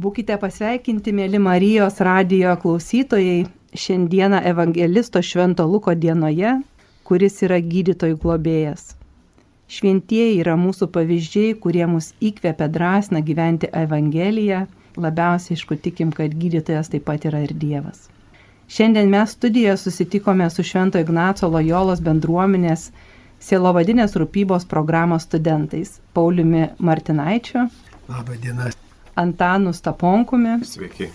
Būkite pasveikinti, mėly Marijos radijo klausytojai, šiandieną Evangelisto Švento Luko dienoje, kuris yra gydytojų globėjas. Šventieji yra mūsų pavyzdžiai, kurie mus įkvepia drąsna gyventi Evangeliją, labiausiai aišku tikim, kad gydytojas taip pat yra ir Dievas. Šiandien mes studijoje susitikome su Švento Ignaco Lojolos bendruomenės Sielovadinės rūpybos programos studentais Pauliumi Martinaičiu. Labą dieną. Antanu Staponkumi. Sveiki.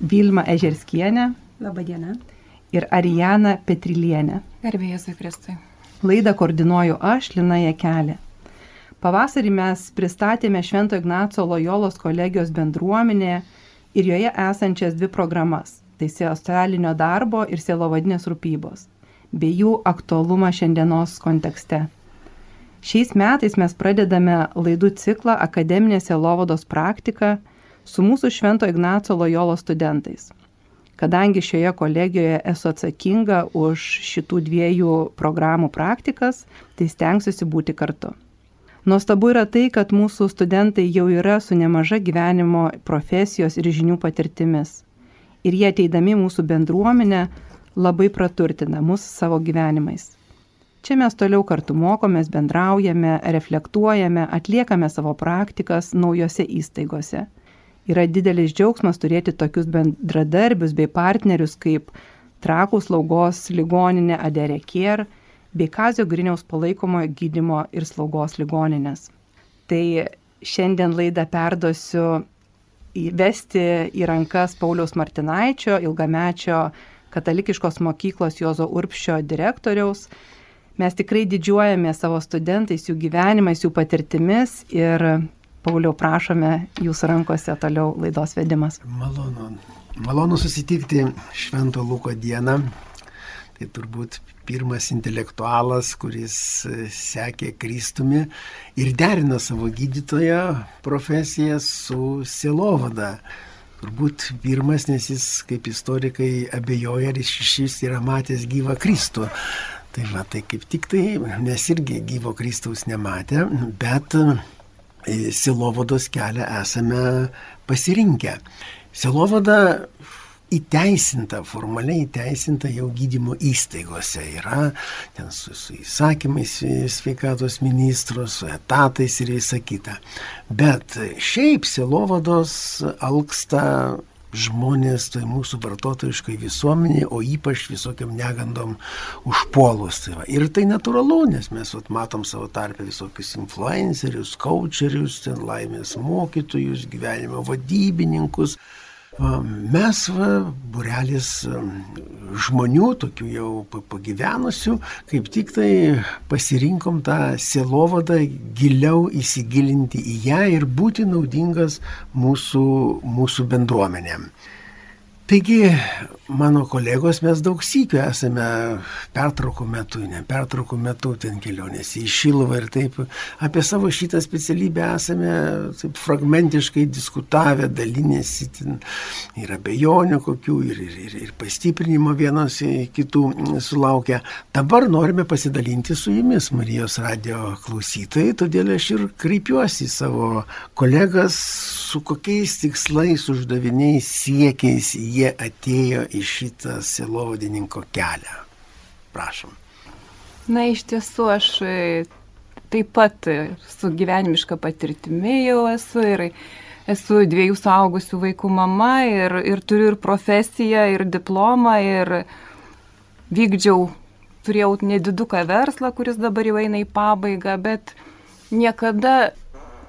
Vilma Ežerskienė. Labadiena. Ir Arijana Petrilienė. Garbėjai Kristui. Laidą koordinuoju aš, Lina Jekelė. Pavasarį mes pristatėme Švento Ignaco Lojolos kolegijos bendruomenėje ir joje esančias dvi programas - tai socialinio darbo ir sielovadinės rūpybos, bei jų aktualumą šiandienos kontekste. Šiais metais mes pradedame laidų ciklą Akademinėse Lovodos praktika su mūsų Švento Ignaco Lojolo studentais. Kadangi šioje kolegijoje esu atsakinga už šitų dviejų programų praktikas, tai stengsiuosi būti kartu. Nuostabu yra tai, kad mūsų studentai jau yra su nemaža gyvenimo profesijos ir žinių patirtimis. Ir jie ateidami mūsų bendruomenę labai praturtina mus savo gyvenimais. Čia mes toliau kartu mokomės, bendraujame, reflektuojame, atliekame savo praktikas naujose įstaigose. Yra didelis džiaugsmas turėti tokius bendradarbius bei partnerius kaip Trakų slaugos ligoninė Aderekier bei Kazio Griniaus palaikomojo gydimo ir slaugos ligoninės. Tai šiandien laidą perduosiu įvesti į rankas Pauliaus Martinaičio, ilgamečio katalikiškos mokyklos Jozo Urpšio direktoriaus Mes tikrai didžiuojame savo studentais, jų gyvenimais, jų patirtimis ir Pauliau prašome jūsų rankose toliau laidos vedimas. Malonu. Malonu susitikti Švento Luko dieną. Tai turbūt pirmas intelektualas, kuris sekė Kristumi ir derino savo gydytojo profesiją su silovada. Turbūt pirmas, nes jis kaip istorikai abejoja, ar šis yra matęs gyvą Kristų. Tai va, tai kaip tik tai mes irgi gyvo Kristaus nematę, bet e, silovados kelią esame pasirinkę. Silovada įteisinta, formaliai įteisinta jau gydymo įstaigose. Yra ten su, su įsakymais sveikatos ministros, su etatais ir visa kita. Bet šiaip silovados alksta žmonės toj mūsų vartotojiškai visuomeniai, o ypač visokiam negandom užpuolus. Tai va. ir tai natūralu, nes mes vat, matom savo tarpę visokius influencerius, coacherius, ten laimės mokytojus, gyvenimo vadybininkus. Mes, va, burelis žmonių, tokių jau pagyvenusių, kaip tik tai pasirinkom tą sielovadą giliau įsigilinti į ją ir būti naudingas mūsų, mūsų bendruomenėm. Taigi, mano kolegos, mes daug sykių esame pertraukų metu, ne pertraukų metu ten kelionės į Šiluvą ir taip apie savo šitą specialybę esame taip fragmentiškai diskutavę, dalinėsi, ten ir abejonių kokių, ir, ir, ir, ir pastiprinimo vienos kitų sulaukia. Dabar norime pasidalinti su jumis, Marijos radio klausytojai, todėl aš ir kreipiuosi savo kolegas, su kokiais tikslais, uždaviniais, siekiais jie atėjo į šitą silovadininko kelią? Prašom. Na, iš tiesų, aš e, taip pat su gyvenimiška patirtimi jau esu ir esu dviejų suaugusių vaikų mama ir, ir turiu ir profesiją, ir diplomą, ir vykdžiau, turėjau nediduką verslą, kuris dabar jau eina į pabaigą, bet niekada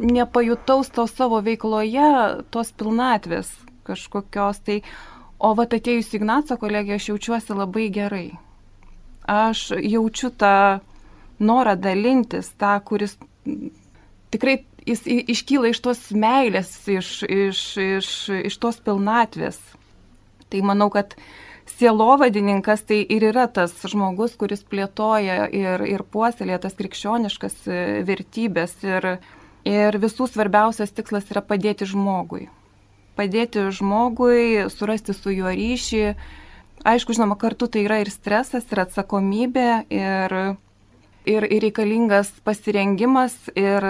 nepajutau to savo veikloje tos pilnatvės kažkokios. Tai O vat atėjus Ignaco kolegija aš jaučiuosi labai gerai. Aš jaučiu tą norą dalintis, tą, kuris tikrai jis iškyla iš tos meilės, iš, iš, iš, iš tos pilnatvės. Tai manau, kad sielovadininkas tai ir yra tas žmogus, kuris plėtoja ir, ir puoselėja tas krikščioniškas vertybės. Ir, ir visų svarbiausias tikslas yra padėti žmogui padėti žmogui, surasti su juo ryšį. Aišku, žinoma, kartu tai yra ir stresas, ir atsakomybė, ir, ir, ir reikalingas pasirengimas, ir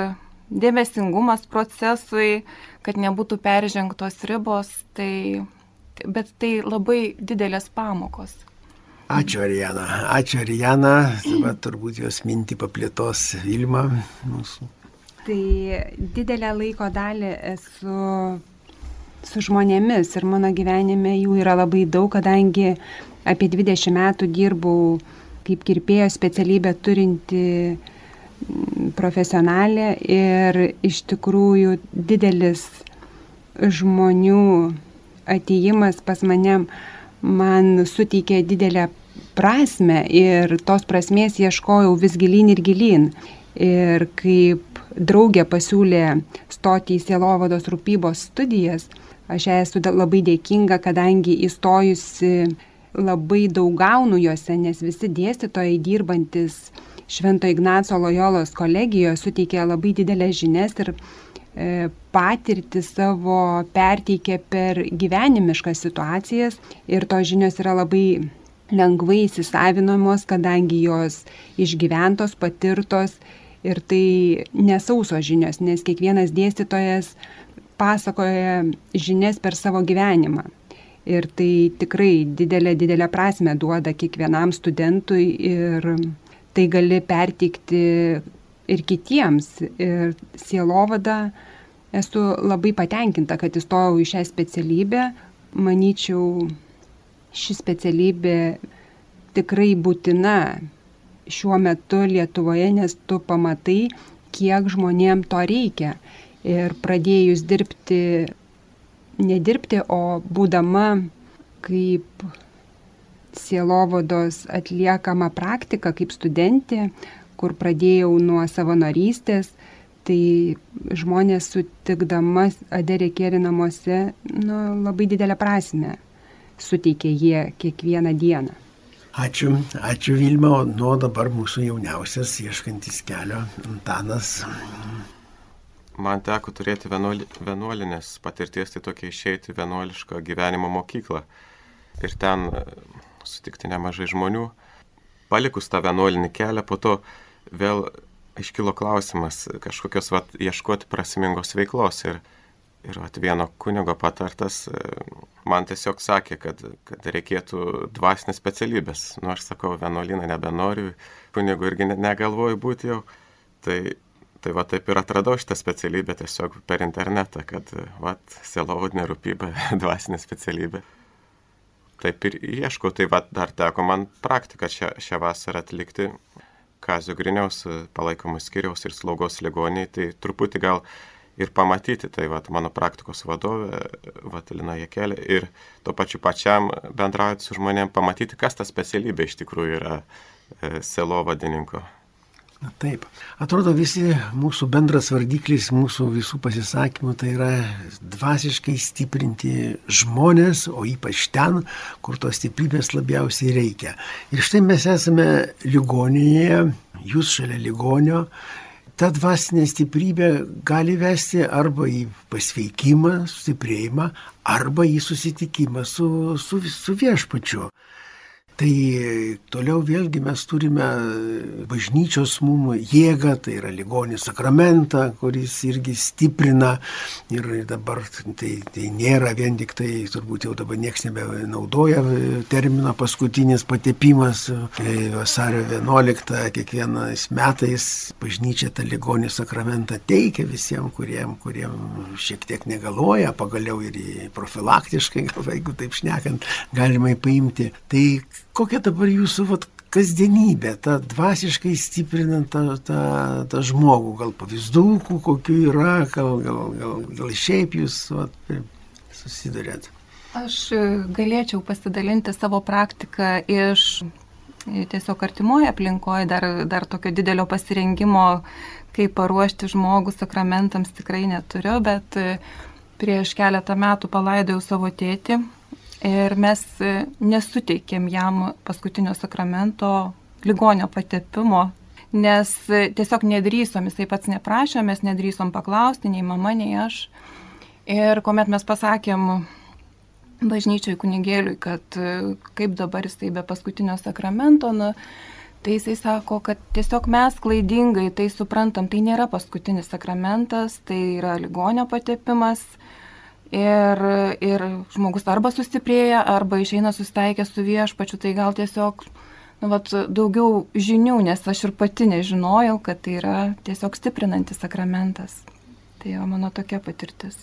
dėmesingumas procesui, kad nebūtų peržengtos ribos, tai, bet tai labai didelės pamokos. Ačiū Arijana, ačiū Arijana, dabar turbūt jos mintį paplėtos Vilma mūsų. Tai didelę laiko dalį esu su žmonėmis ir mano gyvenime jų yra labai daug, kadangi apie 20 metų dirbau kaip kirpėjo specialybę turinti profesionalė ir iš tikrųjų didelis žmonių ateimas pas mane man suteikė didelę prasme ir tos prasmės ieškojau vis gilyn ir gilyn. Ir kaip draugė pasiūlė stoti į Sielovados rūpybos studijas, aš esu labai dėkinga, kadangi įstojusi labai daug gaunu juose, nes visi dėstytojai dirbantis Švento Ignaco Lojolos kolegijoje suteikė labai didelės žinias ir e, patirtį savo perteikė per gyvenimiškas situacijas. Ir tos žinios yra labai lengvai įsisavinamos, kadangi jos išgyventos, patirtos. Ir tai nesausos žinios, nes kiekvienas dėstytojas pasakoja žinias per savo gyvenimą. Ir tai tikrai didelę, didelę prasme duoda kiekvienam studentui ir tai gali perteikti ir kitiems. Ir sielovada esu labai patenkinta, kad įstojau į šią specialybę. Manyčiau, ši specialybė tikrai būtina šiuo metu Lietuvoje, nes tu pamatai, kiek žmonėm to reikia. Ir pradėjus dirbti, nedirbti, o būdama kaip sielovados atliekama praktika kaip studentė, kur pradėjau nuo savanorystės, tai žmonės sutikdamas Aderekėri namuose nu, labai didelę prasme suteikė jie kiekvieną dieną. Ačiū, ačiū Vilma, o nuo dabar mūsų jauniausias ieškantis kelio Antanas. Man teko turėti vienuolinės patirties, tai tokia išeiti vienuolišką gyvenimo mokyklą. Ir ten sutikti nemažai žmonių. Palikus tą vienuolinį kelią, po to vėl iškilo klausimas kažkokios vat, ieškoti prasmingos veiklos. Ir, ir vat, vieno kunigo patartas e, man tiesiog sakė, kad, kad reikėtų dvasinės specialybės. Nu, aš sakau, vienuolyną nebenoriu, kunigu irgi negalvoju būti jau. Tai, tai va taip ir atradau šitą specialybę tiesiog per internetą, kad, va, selovadinė rūpybė, dvasinė specialybė taip ir ieškau. Tai va, dar teko man praktiką šią, šią vasarą atlikti Kazio Griniaus palaikomų skiriaus ir slaugos ligoniai. Tai truputį gal ir pamatyti, tai va, mano praktikos vadovė, Vatalina Jekelė, ir tuo pačiu pačiam bendrauti su žmonėm, pamatyti, kas ta specialybė iš tikrųjų yra e, selo vadininko. Na taip. Atrodo, visi mūsų bendras vardiklis, mūsų visų pasisakymų tai yra dvasiškai stiprinti žmonės, o ypač ten, kur tos stiprybės labiausiai reikia. Ir štai mes esame ligoninėje, jūs šalia ligonio. Ta dvasinė stiprybė gali vesti arba į pasveikimą, stiprėjimą, arba į susitikimą su, su, su viešpačiu. Tai toliau vėlgi mes turime bažnyčios mum jėgą, tai yra ligonis sakramentą, kuris irgi stiprina ir dabar tai, tai nėra vien tik tai, turbūt jau dabar niekas nebenaudoja terminą paskutinis patepimas. Tai vasario 11 kiekvienais metais bažnyčia tą ligonį sakramentą teikia visiems, kuriem, kuriem šiek tiek negaloja, pagaliau ir profilaktiškai, gal, jeigu taip šnekant, galima įpaimti. Tai kokia dabar jūsų vat, kasdienybė, ta dvasiškai stiprinant tą, tą, tą žmogų, gal pavyzdukų, kokių yra, gal, gal, gal, gal šiaip jūs vat, susidurėt. Aš galėčiau pasidalinti savo praktiką iš tiesiog artimoje aplinkoje, dar, dar tokio didelio pasirengimo, kaip paruošti žmogų sakramentams tikrai neturiu, bet prieš keletą metų palaidojau savo tėtį ir mes e, nesuteikėm jam paskutinio sakramento ligonio patepimo, nes e, tiesiog nedrįsom, jisai pats neprašė, mes nedrįsom paklausti, nei mama, nei aš. Ir kuomet mes pasakėm bažnyčiai kunigėliui, kad e, kaip dabar jisai be paskutinio sakramento, nu, Tai jisai sako, kad tiesiog mes klaidingai tai suprantam, tai nėra paskutinis sakramentas, tai yra ligonio patepimas. Ir, ir žmogus arba sustiprėja, arba išeina susitaikę su viešpačiu, tai gal tiesiog nu, vat, daugiau žinių, nes aš ir pati nežinojau, kad tai yra tiesiog stiprinantis sakramentas. Tai jau mano tokia patirtis.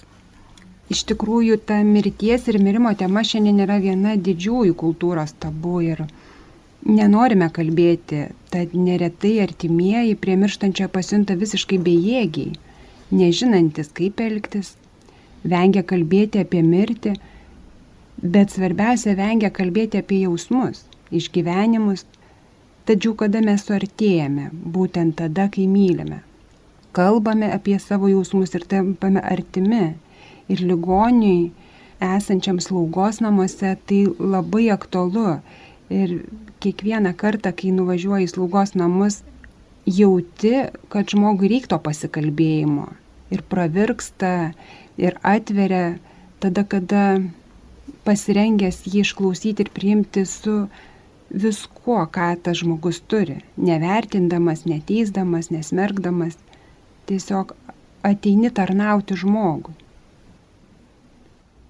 Iš tikrųjų, ta mirties ir mirimo tema šiandien yra viena didžiųjų kultūros tabų ir nenorime kalbėti, tad neretai artimieji prie mirštančio pasiunta visiškai bejėgiai, nežinantis kaip elgtis, vengia kalbėti apie mirtį, bet svarbiausia vengia kalbėti apie jausmus, išgyvenimus, tačiau kada mes suartėjame, būtent tada, kai mylime. Kalbame apie savo jausmus ir tampame artimi. Ir ligoniui esančiam slaugos namuose tai labai aktualu. Ir kiekvieną kartą, kai nuvažiuoji į slaugos namus, jauti, kad žmogui reikto pasikalbėjimo ir pravirksta ir atveria tada, kada pasirengęs jį išklausyti ir priimti su viskuo, ką tas žmogus turi, nevertindamas, neteisdamas, nesmergdamas, tiesiog ateini tarnauti žmogui.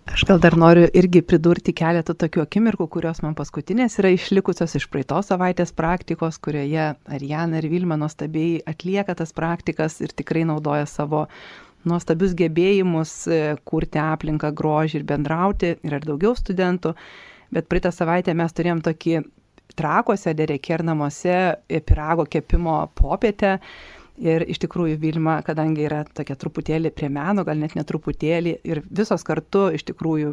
Aš gal dar noriu irgi pridurti keletą tokių akimirkų, kurios man paskutinės yra išlikusios iš praeitos savaitės praktikos, kurioje Arijana ir Vilma nuostabiai atlieka tas praktikas ir tikrai naudoja savo nuostabius gebėjimus e, kurti aplinką, grožį ir bendrauti. Yra ir daugiau studentų, bet praeitą savaitę mes turėjom tokį trakuose, dereker namuose, e, pirago kepimo popietę Ir iš tikrųjų Vilma, kadangi yra tokia truputėlį prie meno, gal net netruputėlį, ir visos kartu iš tikrųjų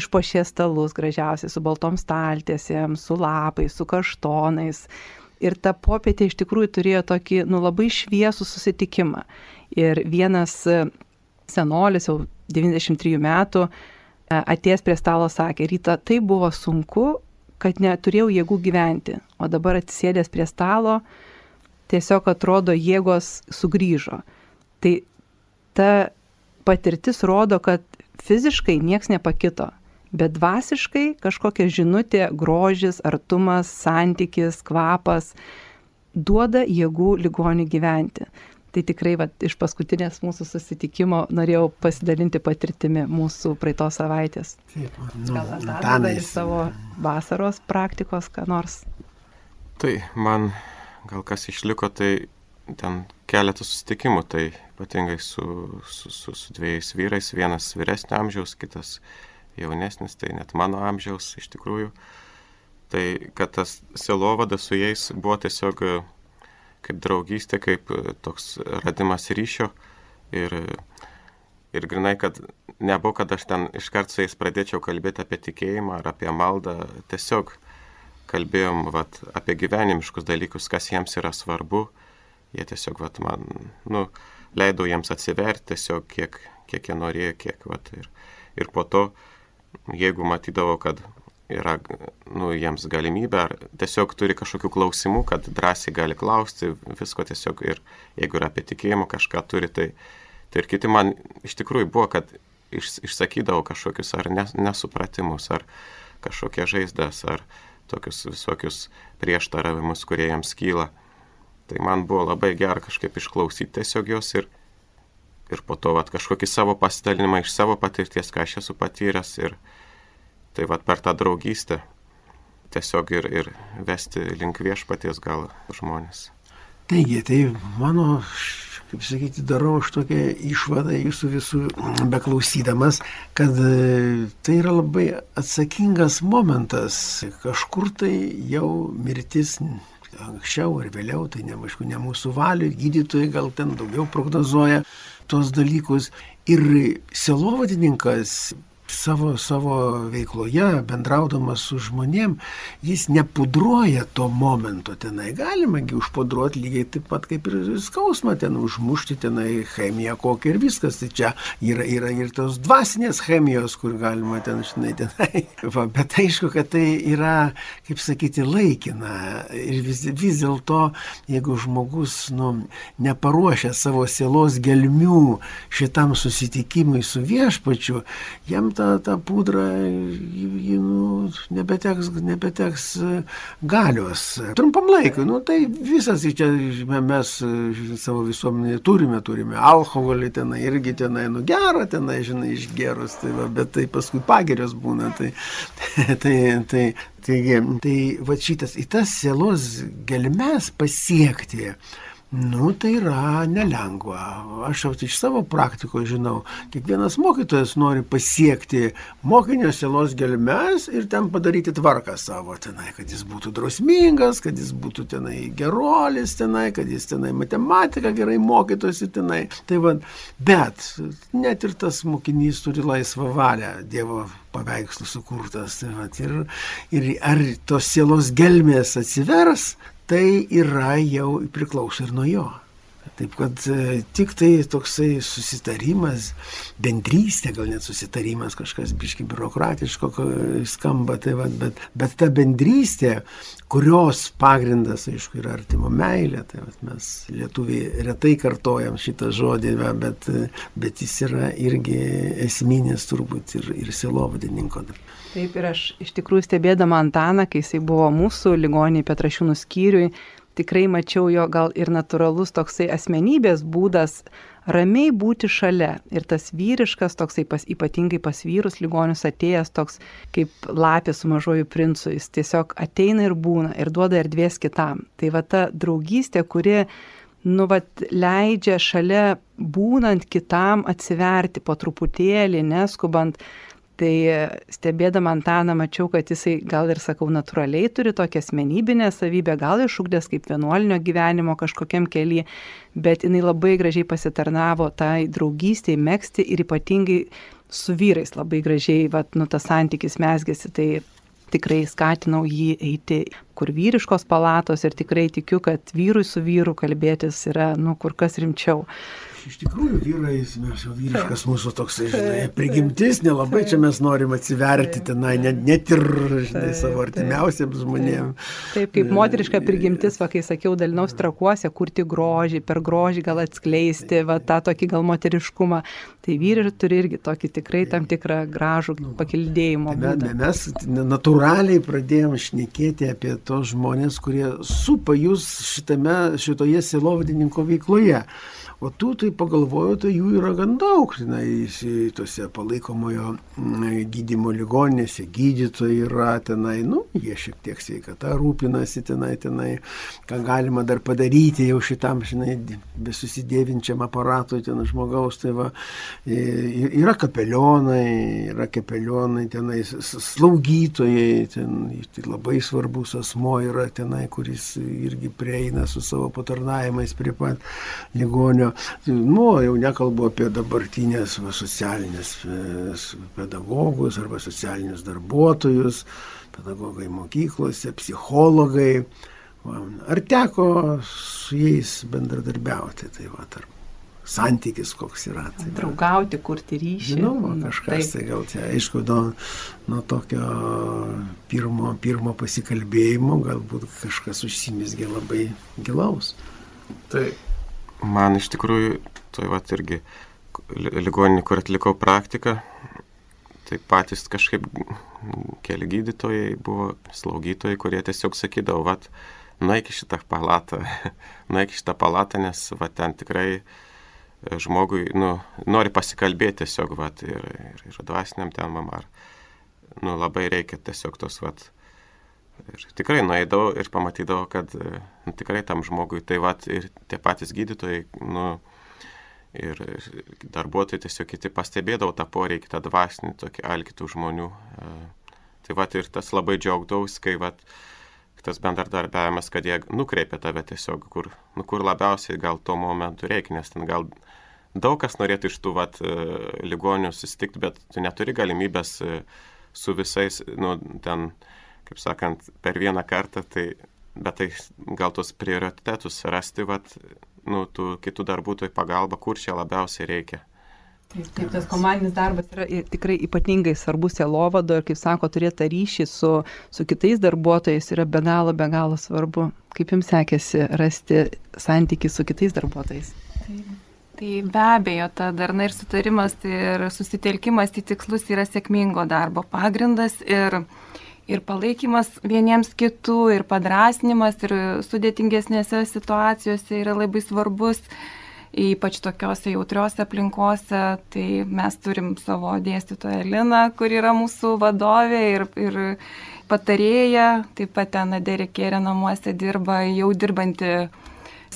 išpošė stalus gražiausiai su baltom staltėsėm, su lapais, su kaštonais. Ir ta popietė iš tikrųjų turėjo tokį, nu, labai šviesų susitikimą. Ir vienas e, senolis, jau 93 metų, e, atėjęs prie stalo sakė, ryta tai buvo sunku, kad neturėjau jėgų gyventi, o dabar atsisėdęs prie stalo, tiesiog atrodo jėgos sugrįžo. Tai ta patirtis rodo, kad fiziškai nieks nepakito, bet dvasiškai kažkokia žinutė, grožis, artumas, santykis, kvapas duoda jėgų ligonių gyventi. Tai tikrai va, iš paskutinės mūsų susitikimo norėjau pasidalinti patirtimi mūsų praeitos savaitės. Taip, nu, Gal Antanas iš savo vasaros praktikos, ką nors. Tai man gal kas išliko, tai ten keletas susitikimų, tai ypatingai su, su, su, su dviejais vyrais, vienas vyresnio amžiaus, kitas jaunesnis, tai net mano amžiaus iš tikrųjų. Tai kad tas selovadas su jais buvo tiesiog e, kaip draugystė, kaip e, toks radimas ryšio ir, ir grinai, kad nebuvo, kad aš ten iškart su jais pradėčiau kalbėti apie tikėjimą ar apie maldą, tiesiog kalbėjom vat, apie gyvenimiškus dalykus, kas jiems yra svarbu. Jie tiesiog vat, man, nu, leidau jiems atsiverti tiesiog, kiek, kiek jie norėjo, kiek. Vat, ir, ir po to, jeigu matydavau, kad yra nu, jiems galimybė, ar tiesiog turi kažkokių klausimų, kad drąsiai gali klausti visko tiesiog ir jeigu yra apie tikėjimą kažką turi, tai, tai ir kiti man iš tikrųjų buvo, kad iš, išsakydavo kažkokius ar nes, nesupratimus, ar kažkokie žaizdas, ar, tokius visokius prieštaravimus, kurie jiems kyla. Tai man buvo labai gera kažkaip išklausyti tiesiog jos ir, ir po to vat, kažkokį savo pasidalinimą iš savo patirties, ką aš esu patyręs ir tai vat, per tą draugystę tiesiog ir, ir vesti link viešpaties gal žmonės. Taigi, tai mano kaip sakyti, darau aš tokią išvadą jūsų visų beklausydamas, kad e, tai yra labai atsakingas momentas. Kažkur tai jau mirtis anksčiau ar vėliau, tai ne, aišku, ne mūsų valiui, gydytojai gal ten daugiau prognozuoja tuos dalykus. Ir selovadininkas savo, savo veikloje, bendraudamas su žmonėm, jis nepudruoja to momento tenai. Galimagi užpudruoti lygiai taip pat kaip ir skausmą ten užmušti tenai chemiją kokią ir viskas. Tai čia yra, yra ir tos dvasinės chemijos, kur galima ten, žinai, tenai. Va, bet aišku, kad tai yra, kaip sakyti, laikina. Ir vis, vis dėlto, jeigu žmogus, nu, neparuošia savo sielos gelmių šitam susitikimui su viešpačiu, jam tą, tą pudrą, ji, nu, nebeteks, nebeteks galios. Trumpam laikui, nu, tai visas čia mes savo visuomenėje turime, turime alkoholį tenai, irgi tenai, nu gerą tenai, žinai, išgerus, tai va, bet tai paskui pagirios būna. Tai, tai, tai, taigi, tai va šitas į tas sielos gelmes pasiekti Nu, tai yra nelengva. Aš jau iš savo praktikos žinau, kiekvienas mokytojas nori pasiekti mokinio sielos gelmes ir ten padaryti tvarką savo tenai, kad jis būtų drausmingas, kad jis būtų tenai gerolis tenai, kad jis tenai matematiką gerai mokytųsi tenai. Tai va, bet net ir tas mokinys turi laisvą valią Dievo paveikslų sukurtas. Tai va, ir, ir ar tos sielos gelmės atsivers, tai yra jau priklauso ir nuo jo. Taip kad e, tik tai toksai susitarimas, bendrystė, gal net susitarimas, kažkas biški biurokratiško skamba, tai va, bet, bet ta bendrystė, kurios pagrindas, aišku, yra artimo meilė, tai va, mes lietuviai retai kartojam šitą žodį, va, bet, bet jis yra irgi esminis turbūt ir, ir silovadininko. Taip ir aš iš tikrųjų stebėdama Antaną, kai jisai buvo mūsų ligoniai Petrašiūnų skyriui, tikrai mačiau jo gal ir natūralus toksai asmenybės būdas ramiai būti šalia. Ir tas vyriškas, toksai pas, ypatingai pas vyrus ligonius atėjęs, toks kaip lapė su mažoju princu, jis tiesiog ateina ir būna ir duoda erdvės kitam. Tai va ta draugystė, kuri nu, vat, leidžia šalia būnant kitam atsiverti po truputėlį, neskubant Tai stebėdama Antaną mačiau, kad jisai gal ir, sakau, natūraliai turi tokią asmenybinę savybę, gal išūkdęs kaip vienuolinio gyvenimo kažkokiam keliui, bet jinai labai gražiai pasitarnavo tai draugystiai, mėgsti ir ypatingai su vyrais labai gražiai, vat, nu, tas santykis mesgėsi. Tai tikrai skatinau jį eiti kur vyriškos palatos ir tikrai tikiu, kad vyrui su vyru kalbėtis yra, nu, kur kas rimčiau. Iš tikrųjų, vyrai, mes jau vyriškas mūsų toks, žinai, prigimtis, nelabai čia mes norim atsiverti tenai, net, net ir, žinai, savo artimiausiams žmonėms. Taip, kaip moteriška prigimtis, va, kai sakiau, dalinaus trakuose, kurti grožį, per grožį gal atskleisti, va, tą tokį gal moteriškumą. Tai vyrai turi irgi tokį tikrai tam tikrą gražų nu, pakildėjimo. Tai mes natūraliai pradėjom šnekėti apie tos žmonės, kurie supa jūs šitame, šitoje silovadininko veikloje. O tų, tai pagalvoju, tai jų yra gan daug, na, tose palaikomojo mm, gydimo ligoninėse, gydytojai yra tenai, nu, jie šiek tiek sveikata rūpinasi tenai, tenai, ką galima dar padaryti jau šitam, žinai, besusidėvinčiam aparatui ten žmogaus, tai va, yra kapelionai, yra kapelionai tenai, slaugytojai, ten tai labai svarbus asmo yra tenai, kuris irgi prieina su savo patarnavimais prie pat ligonio nu, jau nekalbu apie dabartinės va, socialinės pedagogus arba socialinius darbuotojus, pedagogai mokyklose, psichologai. Va, ar teko su jais bendradarbiauti, tai va, tarp santykis koks yra. Tai, Draugauti, kurti ryšį. Žinoma, kažkas, tai gal čia, aišku, nuo, nuo tokio pirmo, pirmo pasikalbėjimo galbūt kažkas užsimesgė labai gilaus. Taip. Man iš tikrųjų, tai va irgi ligoninė, kur atlikau praktiką, tai patys kažkaip keli gydytojai buvo, slaugytojai, kurie tiesiog sakydavo, va, nueik į šitą palatą, nueik į šitą palatą, nes va ten tikrai žmogui, nu, nori pasikalbėti tiesiog, va, ir, ir, ir dvasiniam temam, ar, nu, labai reikia tiesiog tos, va, Ir tikrai nueidavau ir pamatydavau, kad nu, tikrai tam žmogui tai va ir tie patys gydytojai, nu, ir darbuotojai tiesiog kiti pastebėdavo tą poreikį, tą dvasinį, tokį alkitų žmonių. Tai va ir tas labai džiaugdavausi, kai va tas bendradarbiavimas, kad jie nukreipia tave tiesiog, kur, nu, kur labiausiai gal tuo momentu reikia, nes ten gal daug kas norėtų iš tų vat, ligonių susitikti, bet tu neturi galimybės su visais, nu, ten kaip sakant, per vieną kartą, tai, bet tai gal tos prioritetus rasti, vat, nu, tų kitų darbuotojų pagalba, kur čia labiausiai reikia. Taip, taip, tas komandinis darbas yra tikrai ypatingai svarbus selovado ir, kaip sako, turėti ryšį su, su kitais darbuotojais yra be galo, be galo svarbu. Kaip jums sekėsi rasti santykių su kitais darbuotojais? Taip. Tai be abejo, ta darna ir sutarimas ir susitelkimas į tikslus yra sėkmingo darbo pagrindas ir, ir palaikymas vieniems kitų, ir padrasnimas, ir sudėtingesnėse situacijose yra labai svarbus ypač tokiuose jautriuose aplinkose, tai mes turim savo dėstytoją Liną, kur yra mūsų vadovė ir, ir patarėja, taip pat ten Aderikėrė namuose dirba, jau dirbanti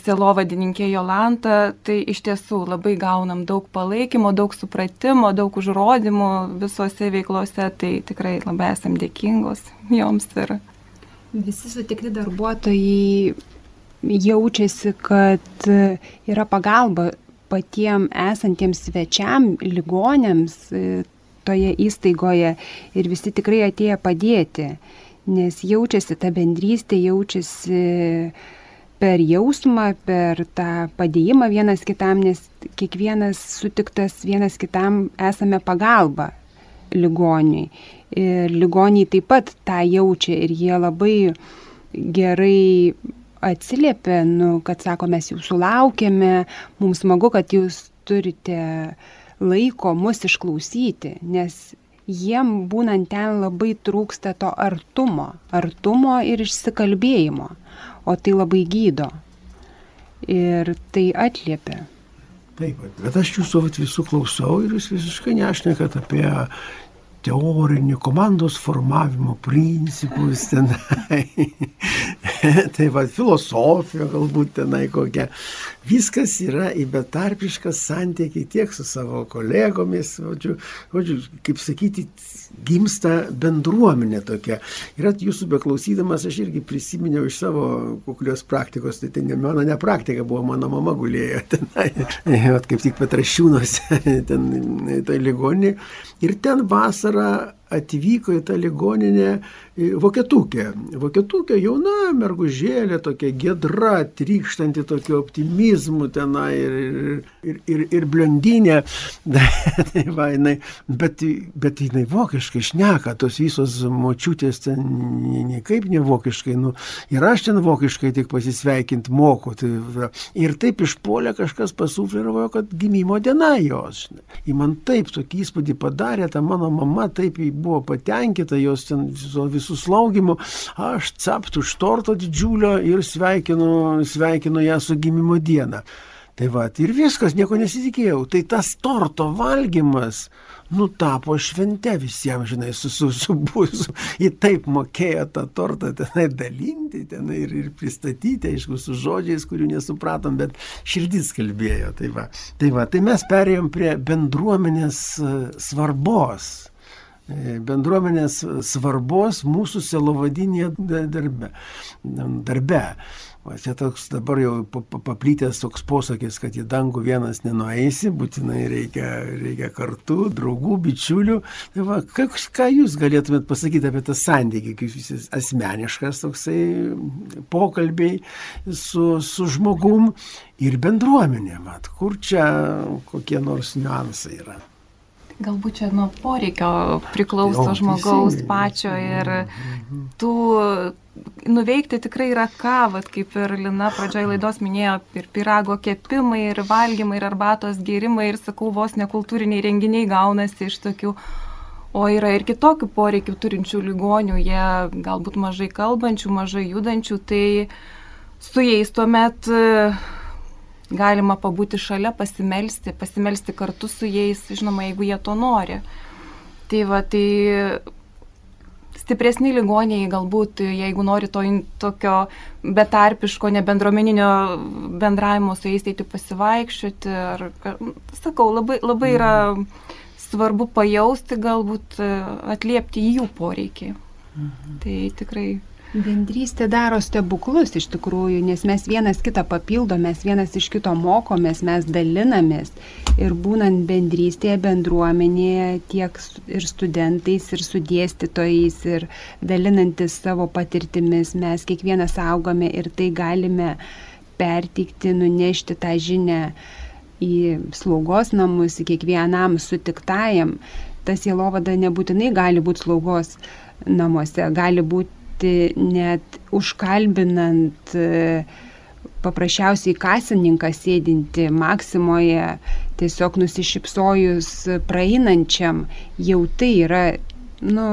selovadininkė Jolanta, tai iš tiesų labai gaunam daug palaikymo, daug supratimo, daug užrodymų visose veiklose, tai tikrai labai esam dėkingos joms ir. Visi sutikti darbuotojai jaučiasi, kad yra pagalba patiem esantiems svečiam, ligonėms e, toje įstaigoje ir visi tikrai atėjo padėti, nes jaučiasi ta bendrystė, jaučiasi per jausmą, per tą padėjimą vienas kitam, nes kiekvienas sutiktas vienas kitam esame pagalba ligoniui. Ir ligoniai taip pat tą jaučia ir jie labai gerai atsiliepia, nu, kad sako, mes jūsų laukiame, mums smagu, kad jūs turite laiko mus išklausyti, nes jiem būnant ten labai trūksta to artumo, artumo ir išsikalbėjimo, o tai labai gydo ir tai atliepia. Taip, bet aš jūsų visų klausau ir jūs visiškai nešnekat apie teorinį komandos formavimo principus tenai. tai va, filosofija galbūt tenai kokia. Viskas yra į betarpišką santykį tiek su savo kolegomis, žodžiu, kaip sakyti, gimsta bendruomenė tokia. Ir jūsų beklausydamas aš irgi prisiminiau iš savo kuklios praktikos, tai ten mano ne praktika buvo, mano mama gulėjo vat, kaip tik Petrašiūnuose, ten tai ligonė. Ir ten vasarą atvyko į tą ligoninę Vokietukė. Vokietukė jauna mergužėlė, tokia gedra, trykštanti tokio optimizmu tenai ir, ir, ir, ir blondinė. tai va, jinai, bet, bet jinai vokiškai šneka, tos visos močiutės ten niekaip ne vokiškai. Nu, ir aš ten vokiškai tik pasisveikinti moku. Tai, va, ir taip išpolė kažkas pasufliravo, kad gimimo diena jos. Į man taip tokį įspūdį padarė, ta mano mama taip buvo patenkinta, jos ten su slaugimu, aš capt už torto didžiulio ir sveikinu, sveikinu ją su gimimo diena. Tai va, ir viskas, nieko nesitikėjau. Tai tas torto valgymas, nu, tapo švente visiems, žinai, su, su, su. Ji taip mokėjo tą tortą tenai dalinti, tenai ir, ir pristatyti, aišku, su žodžiais, kurių nesupratom, bet širdis kalbėjo. Tai va, tai, va, tai mes perėjom prie bendruomenės e, svarbos bendruomenės svarbos mūsų selovadinėje darbe. darbe. O čia toks dabar jau paplytęs toks posakis, kad į dangų vienas nenueisi, būtinai reikia, reikia kartu, draugų, bičiulių. Tai va, ką, ką jūs galėtumėt pasakyti apie tą santykį, kaip jis asmeniškas toksai pokalbiai su, su žmogum ir bendruomenė, mat, kur čia kokie nors niuansai yra. Galbūt čia nuo poreikio priklauso jo, žmogaus teisingai. pačio ir tų nuveikti tikrai yra ką, vat, kaip ir Lina pradžioje laidos minėjo, ir pirago kepimai, ir valgymai, ir arbatos gėrimai, ir sakau, vos nekultūriniai renginiai gaunasi iš tokių. O yra ir kitokių poreikių turinčių ligonių, jie galbūt mažai kalbančių, mažai judančių, tai su jais tuomet galima pabūti šalia, pasimelsti, pasimelsti kartu su jais, žinoma, jeigu jie to nori. Tai va, tai stipresni ligoniai galbūt, jeigu nori to tokio betarpiško, nebendruomeninio bendravimo su jais, eiti pasivaikščioti. Ar, sakau, labai, labai yra svarbu pajausti, galbūt atliepti jų poreikį. Mhm. Tai tikrai Bendrystė daro stebuklus iš tikrųjų, nes mes vienas kitą papildomės, vienas iš kito mokomės, mes dalinamės. Ir būnant bendrystėje, bendruomenėje, tiek ir studentais, ir su dėstytojais, ir dalinantis savo patirtimis, mes kiekvienas augame ir tai galime pertikti, nunešti tą žinę į slaugos namus, į kiekvienam sutiktajam. Tas jėlovada nebūtinai gali būti slaugos namuose, gali būti net užkalbinant e, paprasčiausiai kasininkas sėdinti Maksimoje, tiesiog nusišypsojus praeinančiam, jau tai yra, nu,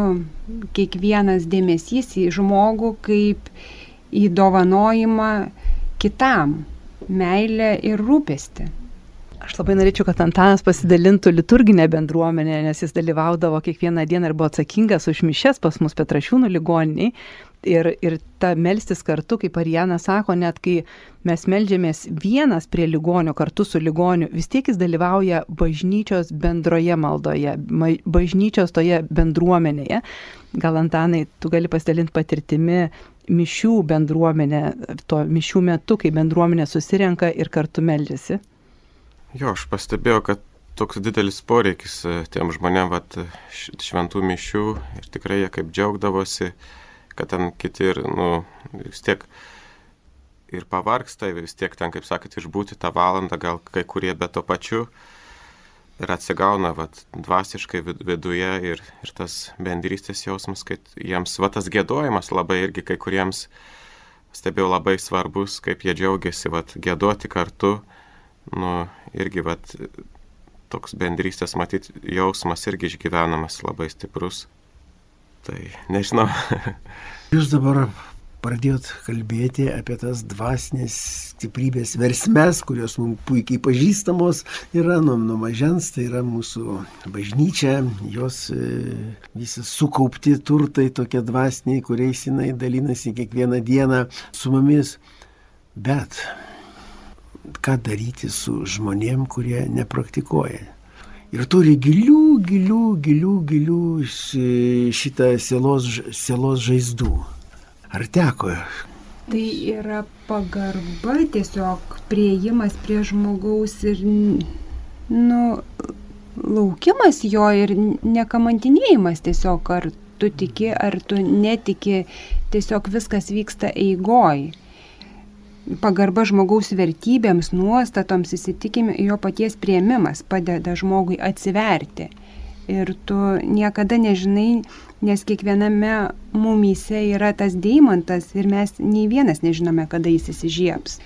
kiekvienas dėmesys į žmogų kaip į dovanojimą kitam, meilę ir rūpestį. Aš labai norėčiau, kad Antanas pasidalintų liturginę bendruomenę, nes jis dalyvaudavo kiekvieną dieną ir buvo atsakingas už mišes pas mus Petrašiūnų ligoniniai. Ir, ir ta melstis kartu, kaip Arijana sako, net kai mes melžiamės vienas prie ligonio kartu su ligoniu, vis tiek jis dalyvauja bažnyčios bendroje maldoje, bažnyčios toje bendruomenėje. Gal Antanai, tu gali pasidalinti patirtimi mišių bendruomenė, to mišių metu, kai bendruomenė susirenka ir kartu melžiasi. Jo, aš pastebėjau, kad toks didelis poreikis e, tiem žmonėm, vat, šventų mišių ir tikrai jie kaip džiaugdavosi, kad ten kiti ir, nu, vis tiek ir pavarksta, vis tiek ten, kaip sakėt, išbūti tą valandą, gal kai kurie be to pačiu ir atsigauna vat, dvasiškai viduje ir, ir tas bendrystės jausmas, kad jiems va tas gėdojimas labai irgi kai kuriems stebėjau labai svarbus, kaip jie džiaugiasi vat, gėdoti kartu nu, irgi vat, toks bendrystės matyt jausmas irgi išgyvenamas labai stiprus. Tai nežinau. Jūs dabar pradėjot kalbėti apie tas dvasinės stiprybės versmes, kurios mums puikiai pažįstamos yra nuo, nuo mažens, tai yra mūsų bažnyčia, jos e, visi sukaupti turtai tokie dvasiniai, kuriais jinai dalinasi kiekvieną dieną su mumis. Bet ką daryti su žmonėm, kurie nepraktikuoja. Ir turi gilių, gilių, gilių, gilių šitą sielos, sielos žaizdų. Ar teko? Tai yra pagarba, tiesiog prieimas prie žmogaus ir, nu, laukimas jo ir nekamantinėjimas tiesiog, ar tu tiki, ar tu netiki, tiesiog viskas vyksta eigoj pagarba žmogaus vertybėms, nuostatoms, įsitikimi, jo paties prieimimas padeda žmogui atsiverti. Ir tu niekada nežinai, nes kiekviename mumyse yra tas deimantas ir mes nei vienas nežinome, kada jis įsižieps.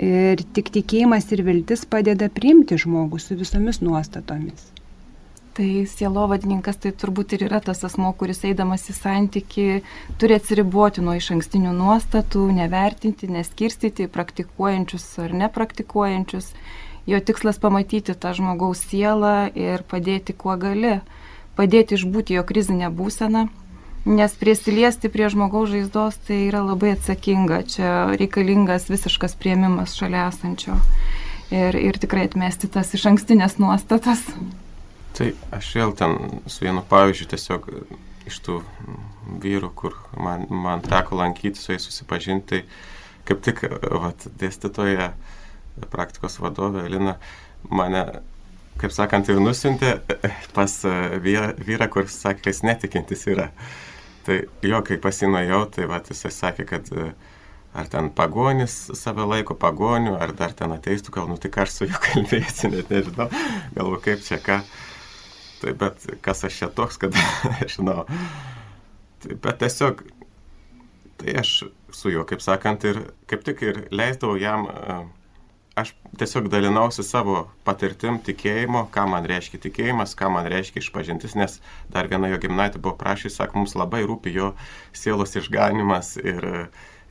Ir tik tikėjimas ir viltis padeda priimti žmogų su visomis nuostatomis. Tai sielovadininkas tai turbūt ir yra tas asmo, kuris eidamas į santyki turi atsiriboti nuo iš ankstinių nuostatų, nevertinti, neskirstyti praktikuojančius ar nepraktikuojančius. Jo tikslas pamatyti tą žmogaus sielą ir padėti kuo gali, padėti išbūti jo krizinę būseną, nes prisiliesti prie žmogaus žaizdos tai yra labai atsakinga, čia reikalingas visiškas prieimimas šalia esančio ir, ir tikrai atmesti tas iš ankstinės nuostatas. Tai aš vėl ten su vienu pavyzdžiu tiesiog iš tų vyrų, kur man, man teko lankyti, su jais susipažinti, tai kaip tik vat, dėstytoja, praktikos vadovė Elina mane, kaip sakant, ir nusintė pas vyrą, vyrą kuris sakė, kad jis netikintis yra. Tai jo, kai pasinojau, tai vat, jisai sakė, kad ar ten pagonis save laiko pagoniu, ar dar ten ateistų, gal nu tik aš su juo kalbėsiu, net nežinau, galvo kaip čia ką. Tai bet kas aš čia toks, kad žinau. Tai, bet tiesiog, tai aš su juo, kaip sakant, ir kaip tik ir leisdavau jam, e, aš tiesiog dalinausi savo patirtim tikėjimo, ką man reiškia tikėjimas, ką man reiškia išpažintis, nes dar viena jo gimnaitė buvo prašys, sako, mums labai rūpi jo sielos išganimas ir,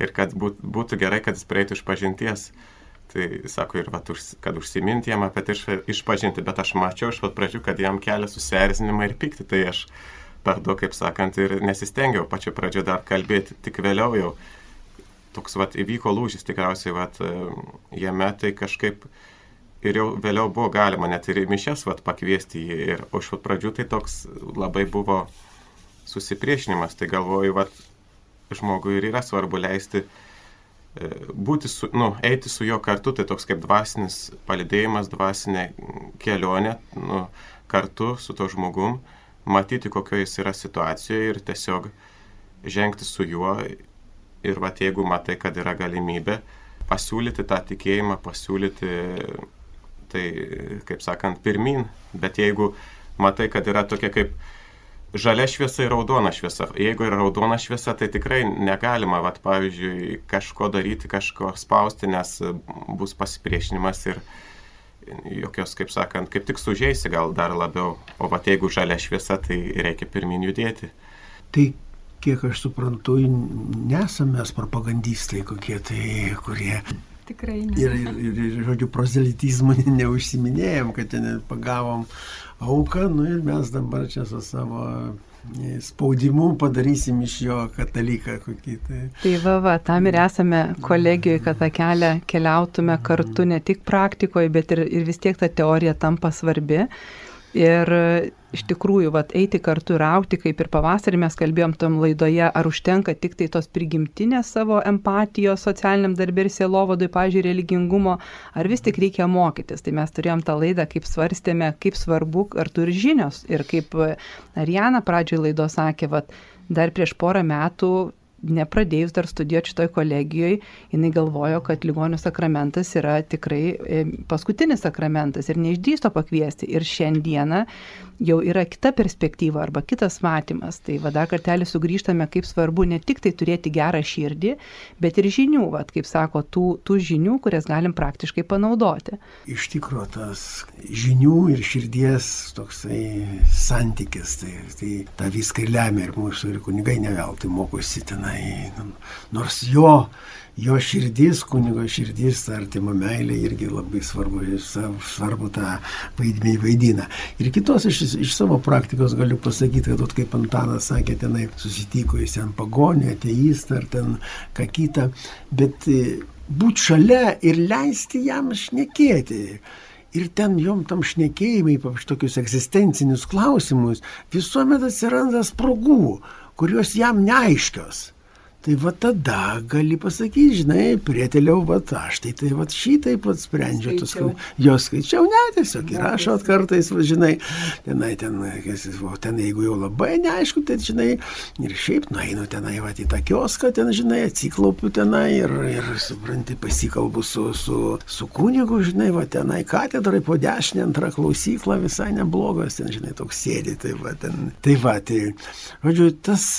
ir kad būtų gerai, kad jis prieitų išpažinties. pažinties Tai sako ir, vat, kad užsiminti jam apie tai išpažinti, bet aš mačiau iš pat pradžių, kad jam kelia susierzinimą ir pykti, tai aš per daug, kaip sakant, ir nesistengiau pačiu pradžiu dar kalbėti, tik vėliau jau toks vat, įvyko lūžis tikriausiai vat, jame, tai kažkaip ir jau vėliau buvo galima net ir į mišes vat, pakviesti jį. Ir iš pat pradžių tai toks labai buvo susipriešinimas, tai galvoju, vat, žmogui ir yra svarbu leisti E, būti su, nu, eiti su juo kartu, tai toks kaip dvasinis palidėjimas, dvasinė kelionė nu, kartu su to žmogum, matyti, kokioje jis yra situacijoje ir tiesiog žengti su juo. Ir va, jeigu matai, kad yra galimybė, pasiūlyti tą tikėjimą, pasiūlyti tai, kaip sakant, pirmin, bet jeigu matai, kad yra tokia kaip žalia šviesa ir raudona šviesa. Jeigu yra raudona šviesa, tai tikrai negalima, vat, pavyzdžiui, kažko daryti, kažko spausti, nes bus pasipriešinimas ir jokios, kaip sakant, kaip tik sužeisi gal dar labiau. O vat jeigu žalia šviesa, tai reikia pirmin judėti. Tai kiek aš suprantu, nesame mes propagandistai kokie tai, kurie Tikrai ne. Ir, ir, ir, ir žodžiu, prozelitizmu neužsiminėjom, kad ten pagavom auką, nu ir mes dabar čia su savo e, spaudimu padarysim iš jo kataliką kokį. Tai, Tai va, va, tam ir esame kolegijoje, kad tą kelią keliautume kartu ne tik praktikoje, bet ir, ir vis tiek ta teorija tampa svarbi. Ir iš tikrųjų, vat, eiti kartu ir aukti, kaip ir pavasarį mes kalbėjom tam laidoje, ar užtenka tik tai tos prigimtinės savo empatijos socialiniam darbė ir sielovadui, pažiūrėjau, religingumo, ar vis tik reikia mokytis. Tai mes turėjom tą laidą, kaip svarstėme, kaip svarbu kartu ir žinios. Ir kaip Ariana pradžioje laidos sakė, vat, dar prieš porą metų nepradėjus dar studijuoti šitoj kolegijoje, jinai galvojo, kad ligonių sakramentas yra tikrai e, paskutinis sakramentas ir neišdrysto pakviesti. Ir šiandieną jau yra kita perspektyva arba kitas matymas. Tai va dar kartelį sugrįžtame, kaip svarbu ne tik tai turėti gerą širdį, bet ir žinių, va, kaip sako, tų, tų žinių, kurias galim praktiškai panaudoti. Iš tikrųjų, tas žinių ir širdies toksai santykis, tai, tai tą viską lemia ir mūsų ir kunigai neveltui mokosi tenai. Nors jo jo širdis, kunigo širdis, artimo meilė irgi labai svarbu, svarbu tą vaidmenį vaidina. Ir kitos iš, iš savo praktikos galiu pasakyti, kad, kaip Antanas sakė, tenai susitiko jis ten pagonė, ateistą ar ten ką kitą, bet e, būti šalia ir leisti jam šnekėti. Ir ten jom tam šnekėjimai, ypač tokius egzistencinius klausimus, visuomet atsiranda spragų, kurios jam neaiškios. Tai va tada gali pasakyti, žinai, prieteliau, va aš tai tai va šitai pat sprendžiu, tus, jos skaičiau, ne, tiesiog ir rašo kartais, va, žinai, tenai, ten, o ten jeigu jau labai neaišku, tai žinai, ir šiaip nueinu tenai, va, į tą kioską, ten, žinai, atsiklaupiu tenai ir, ir supranti, pasikalbu su, su, su kunigu, žinai, va, tenai katedrai po dešinę antrą klausyklą visai neblogas, ten, žinai, toks sėdi, tai va, ten, tai va, tai, žodžiu, tas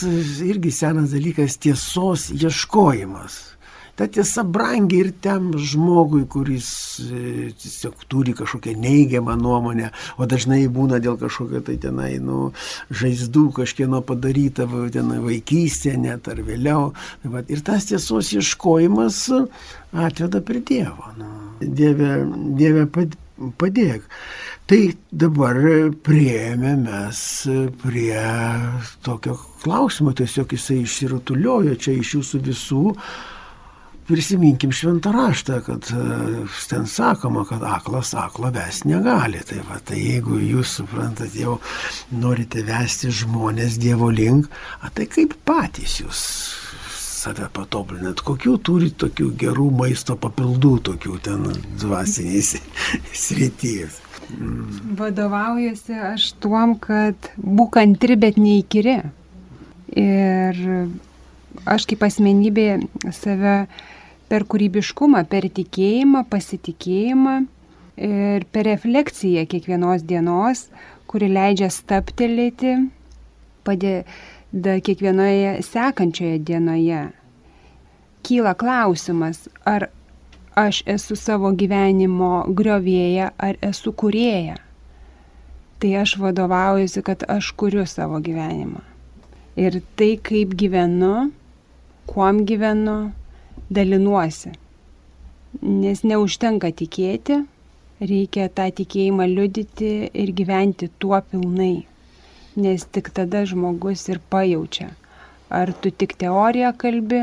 irgi senas dalykas ties tiesos ieškojimas. Ta tiesa brangi ir tam žmogui, kuris e, tiesiog turi kažkokią neigiamą nuomonę, o dažnai būna dėl kažkokio tai tenai, nu, žaizdų kažkieno padaryta tenai, vaikystė net ar vėliau. Tai va, ir tas tiesos ieškojimas atveda prie Dievo. Nu, dieve, dieve padėk. Tai dabar prieėmė mes prie tokio klausimo, tiesiog jisai išsirutuliojo čia iš jūsų visų. Prisiminkim šventą raštą, kad e, ten sakoma, kad aklas aklą ves negali. Tai, va, tai jeigu jūs suprantat, jau norite vesti žmonės Dievo link, a, tai kaip patys jūs save patobulinat, kokių turit tokių gerų maisto papildų, tokių ten dvasiniais srityjais. Vadovaujasi aš tuom, kad būk antri, bet neįkyri. Ir aš kaip asmenybė save per kūrybiškumą, per tikėjimą, pasitikėjimą ir per refleksiją kiekvienos dienos, kuri leidžia staptelėti, padeda kiekvienoje sekančioje dienoje. Kyla klausimas, ar aš esu savo gyvenimo griovėja ar esu kurėja. Tai aš vadovaujuosi, kad aš kuriu savo gyvenimą. Ir tai, kaip gyvenu, kuom gyvenu, dalinuosi. Nes neužtenka tikėti, reikia tą tikėjimą liudyti ir gyventi tuo pilnai. Nes tik tada žmogus ir pajaučia, ar tu tik teoriją kalbi,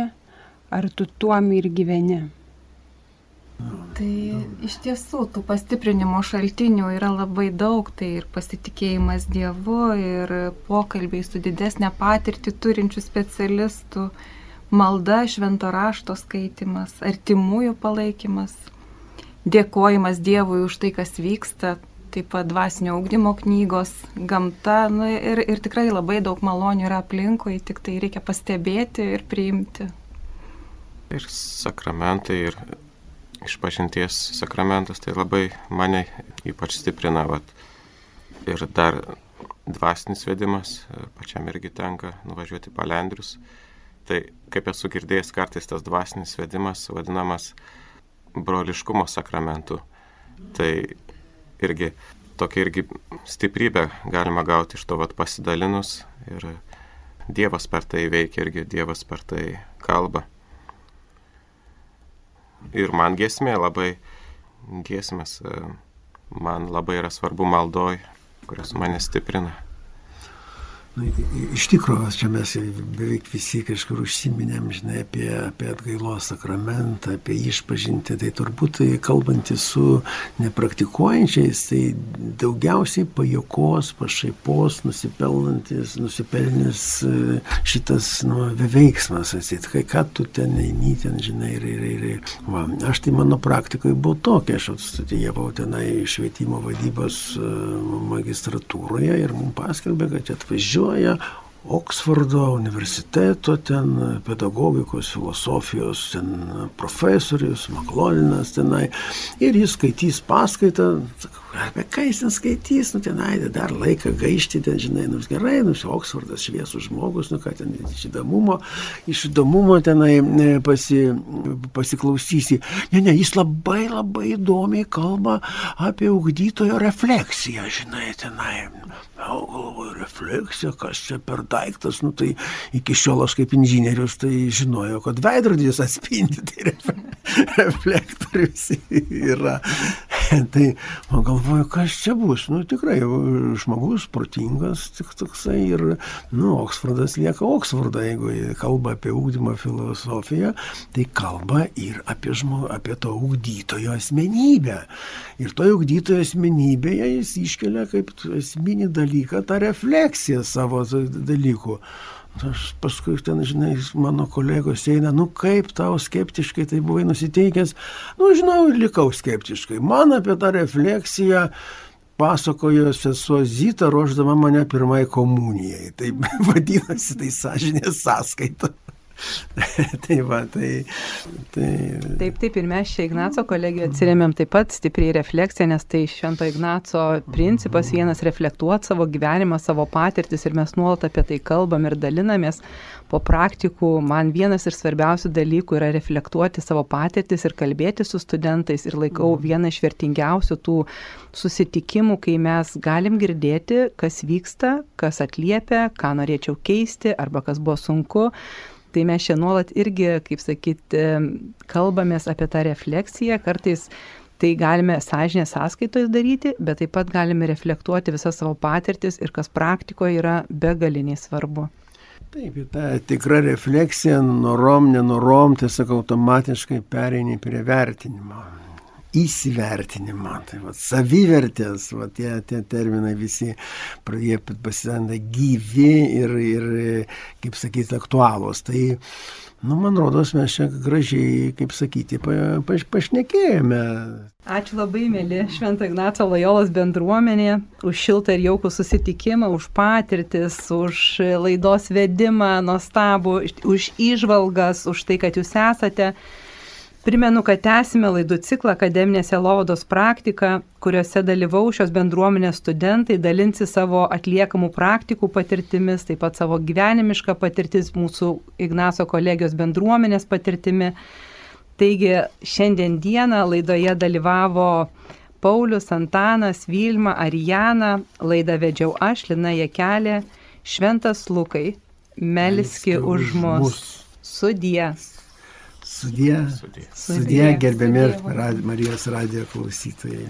ar tu tuom ir gyveni. Tai iš tiesų tų pastiprinimo šaltinių yra labai daug, tai ir pasitikėjimas Dievu, ir pokalbiai su didesnė patirtį turinčių specialistų, malda, švento rašto skaitimas, artimųjų palaikymas, dėkojimas Dievui už tai, kas vyksta, taip pat dvasinio augdymo knygos, gamta nu, ir, ir tikrai labai daug malonių yra aplinkui, tik tai reikia pastebėti ir priimti. Ir sakramentai, ir išpažinties sakramentas tai labai mane ypač stiprina. Vat. Ir dar dvasinis vedimas, pačiam irgi tenka nuvažiuoti palendrius. Tai kaip esu girdėjęs, kartais tas dvasinis vedimas vadinamas broliškumo sakramentu. Tai irgi tokia irgi stiprybė galima gauti iš to vat pasidalinus ir Dievas per tai veikia irgi Dievas per tai kalba. Ir man giesmė labai, giesmės man labai yra svarbu maldoj, kurios mane stiprina. Nu, iš tikrųjų, čia mes beveik visi kažkur užsiminėm, žinai, apie, apie atgailos sakramentą, apie išpažinti, tai turbūt tai kalbantys su nepraktikuojančiais, tai daugiausiai pajokos, pašaipos, nusipelnantis, nusipelnis e, šitas nu, veiksmas, atsит, kai ką tu ten eini, ten, žinai, ir, ir, ir, ir. Va, aš tai mano praktikoje buvo tokia, aš atstudijavau tenai švietimo vadybos e, magistratūroje ir mums paskelbė, kad atvažiuoju studijuoja Oksfordo universiteto ten pedagogikos, filosofijos ten profesorius, Maklolinas tenai. Ir jis skaitys paskaitą, apie ką jis ten skaitys, nu tenai dar laiką gaišti, ten žinai, nu gerai, nu Oksfordas šviesus žmogus, nu ką ten iš įdomumo, iš įdomumo tenai e, pasi, pasiklausysi. Ne, ne, jis labai labai įdomiai kalba apie ugdytojo refleksiją, žinai, tenai. O galvoju, refleksija, kas čia per daiktas, nu tai iki šiol aš kaip inžinierius tai žinojau, kad veidrodis atspindi, tai reflektorius yra. tai man galvoju, kas čia bus. Nu, tikrai, žmogus protingas, tik toksai ir, nu, Oksfordas lieka Oksfordą, jeigu kalba apie ūkdymo filosofiją, tai kalba ir apie, žmo, apie to ūkdytojo asmenybę. Ir to ūkdytojo asmenybėje jis iškelia kaip esminį dalyką tą refleksiją savo dalykų. Aš paskui ten, žinai, mano kolegos eina, nu kaip tau skeptiškai tai buvai nusiteikęs. Nu, žinau, likau skeptiškai. Man apie tą refleksiją pasakojo sesuo Zita, ruoždama mane pirmai komunijai. Tai vadinasi, tai sąžinės sąskaita. tai va, tai, tai... Taip, taip, ir mes čia Ignaco kolegijoje atsiriamėm taip pat stipriai refleksiją, nes tai Švento Ignaco principas vienas reflektuoti savo gyvenimą, savo patirtis ir mes nuolat apie tai kalbam ir dalinamės. Po praktikų man vienas ir svarbiausių dalykų yra reflektuoti savo patirtis ir kalbėti su studentais ir laikau mhm. vieną iš vertingiausių tų susitikimų, kai mes galim girdėti, kas vyksta, kas atliepia, ką norėčiau keisti arba kas buvo sunku Tai mes čia nuolat irgi, kaip sakyti, kalbamės apie tą refleksiją, kartais tai galime sąžinės sąskaitoje daryti, bet taip pat galime reflektuoti visas savo patirtis ir kas praktikoje yra begaliniai svarbu. Taip, ta tikra refleksija, norom, nenorom, tiesiog automatiškai pereini prie vertinimo įsivertinimą. Tai va, savivertės, va, tie, tie terminai visi pradėjo pasidanda gyvi ir, ir, kaip sakyti, aktualūs. Tai, nu, man rodos, mes čia gražiai, kaip sakyti, pa, pa, pašnekėjome. Ačiū labai, mėly Šventą Ignaco Lojolos bendruomenė, už šiltą ir jaukų susitikimą, už patirtis, už laidos vedimą, nuostabų, už išvalgas, už tai, kad jūs esate. Primenu, kad tęsime laidų ciklą akademinėse lovados praktika, kuriuose dalyvau šios bendruomenės studentai, dalinsi savo atliekamų praktikų patirtimis, taip pat savo gyvenimišką patirtis mūsų Ignaso kolegijos bendruomenės patirtimi. Taigi šiandien dieną laidoje dalyvavo Paulius, Antanas, Vilma, Arijana, laidą vedžiau aš, Lina Jekelė, Šventas Lukai, Meliski už mus. Sudie. Sudie, sudie, sudie gerbiami Marijos radijo klausytojai.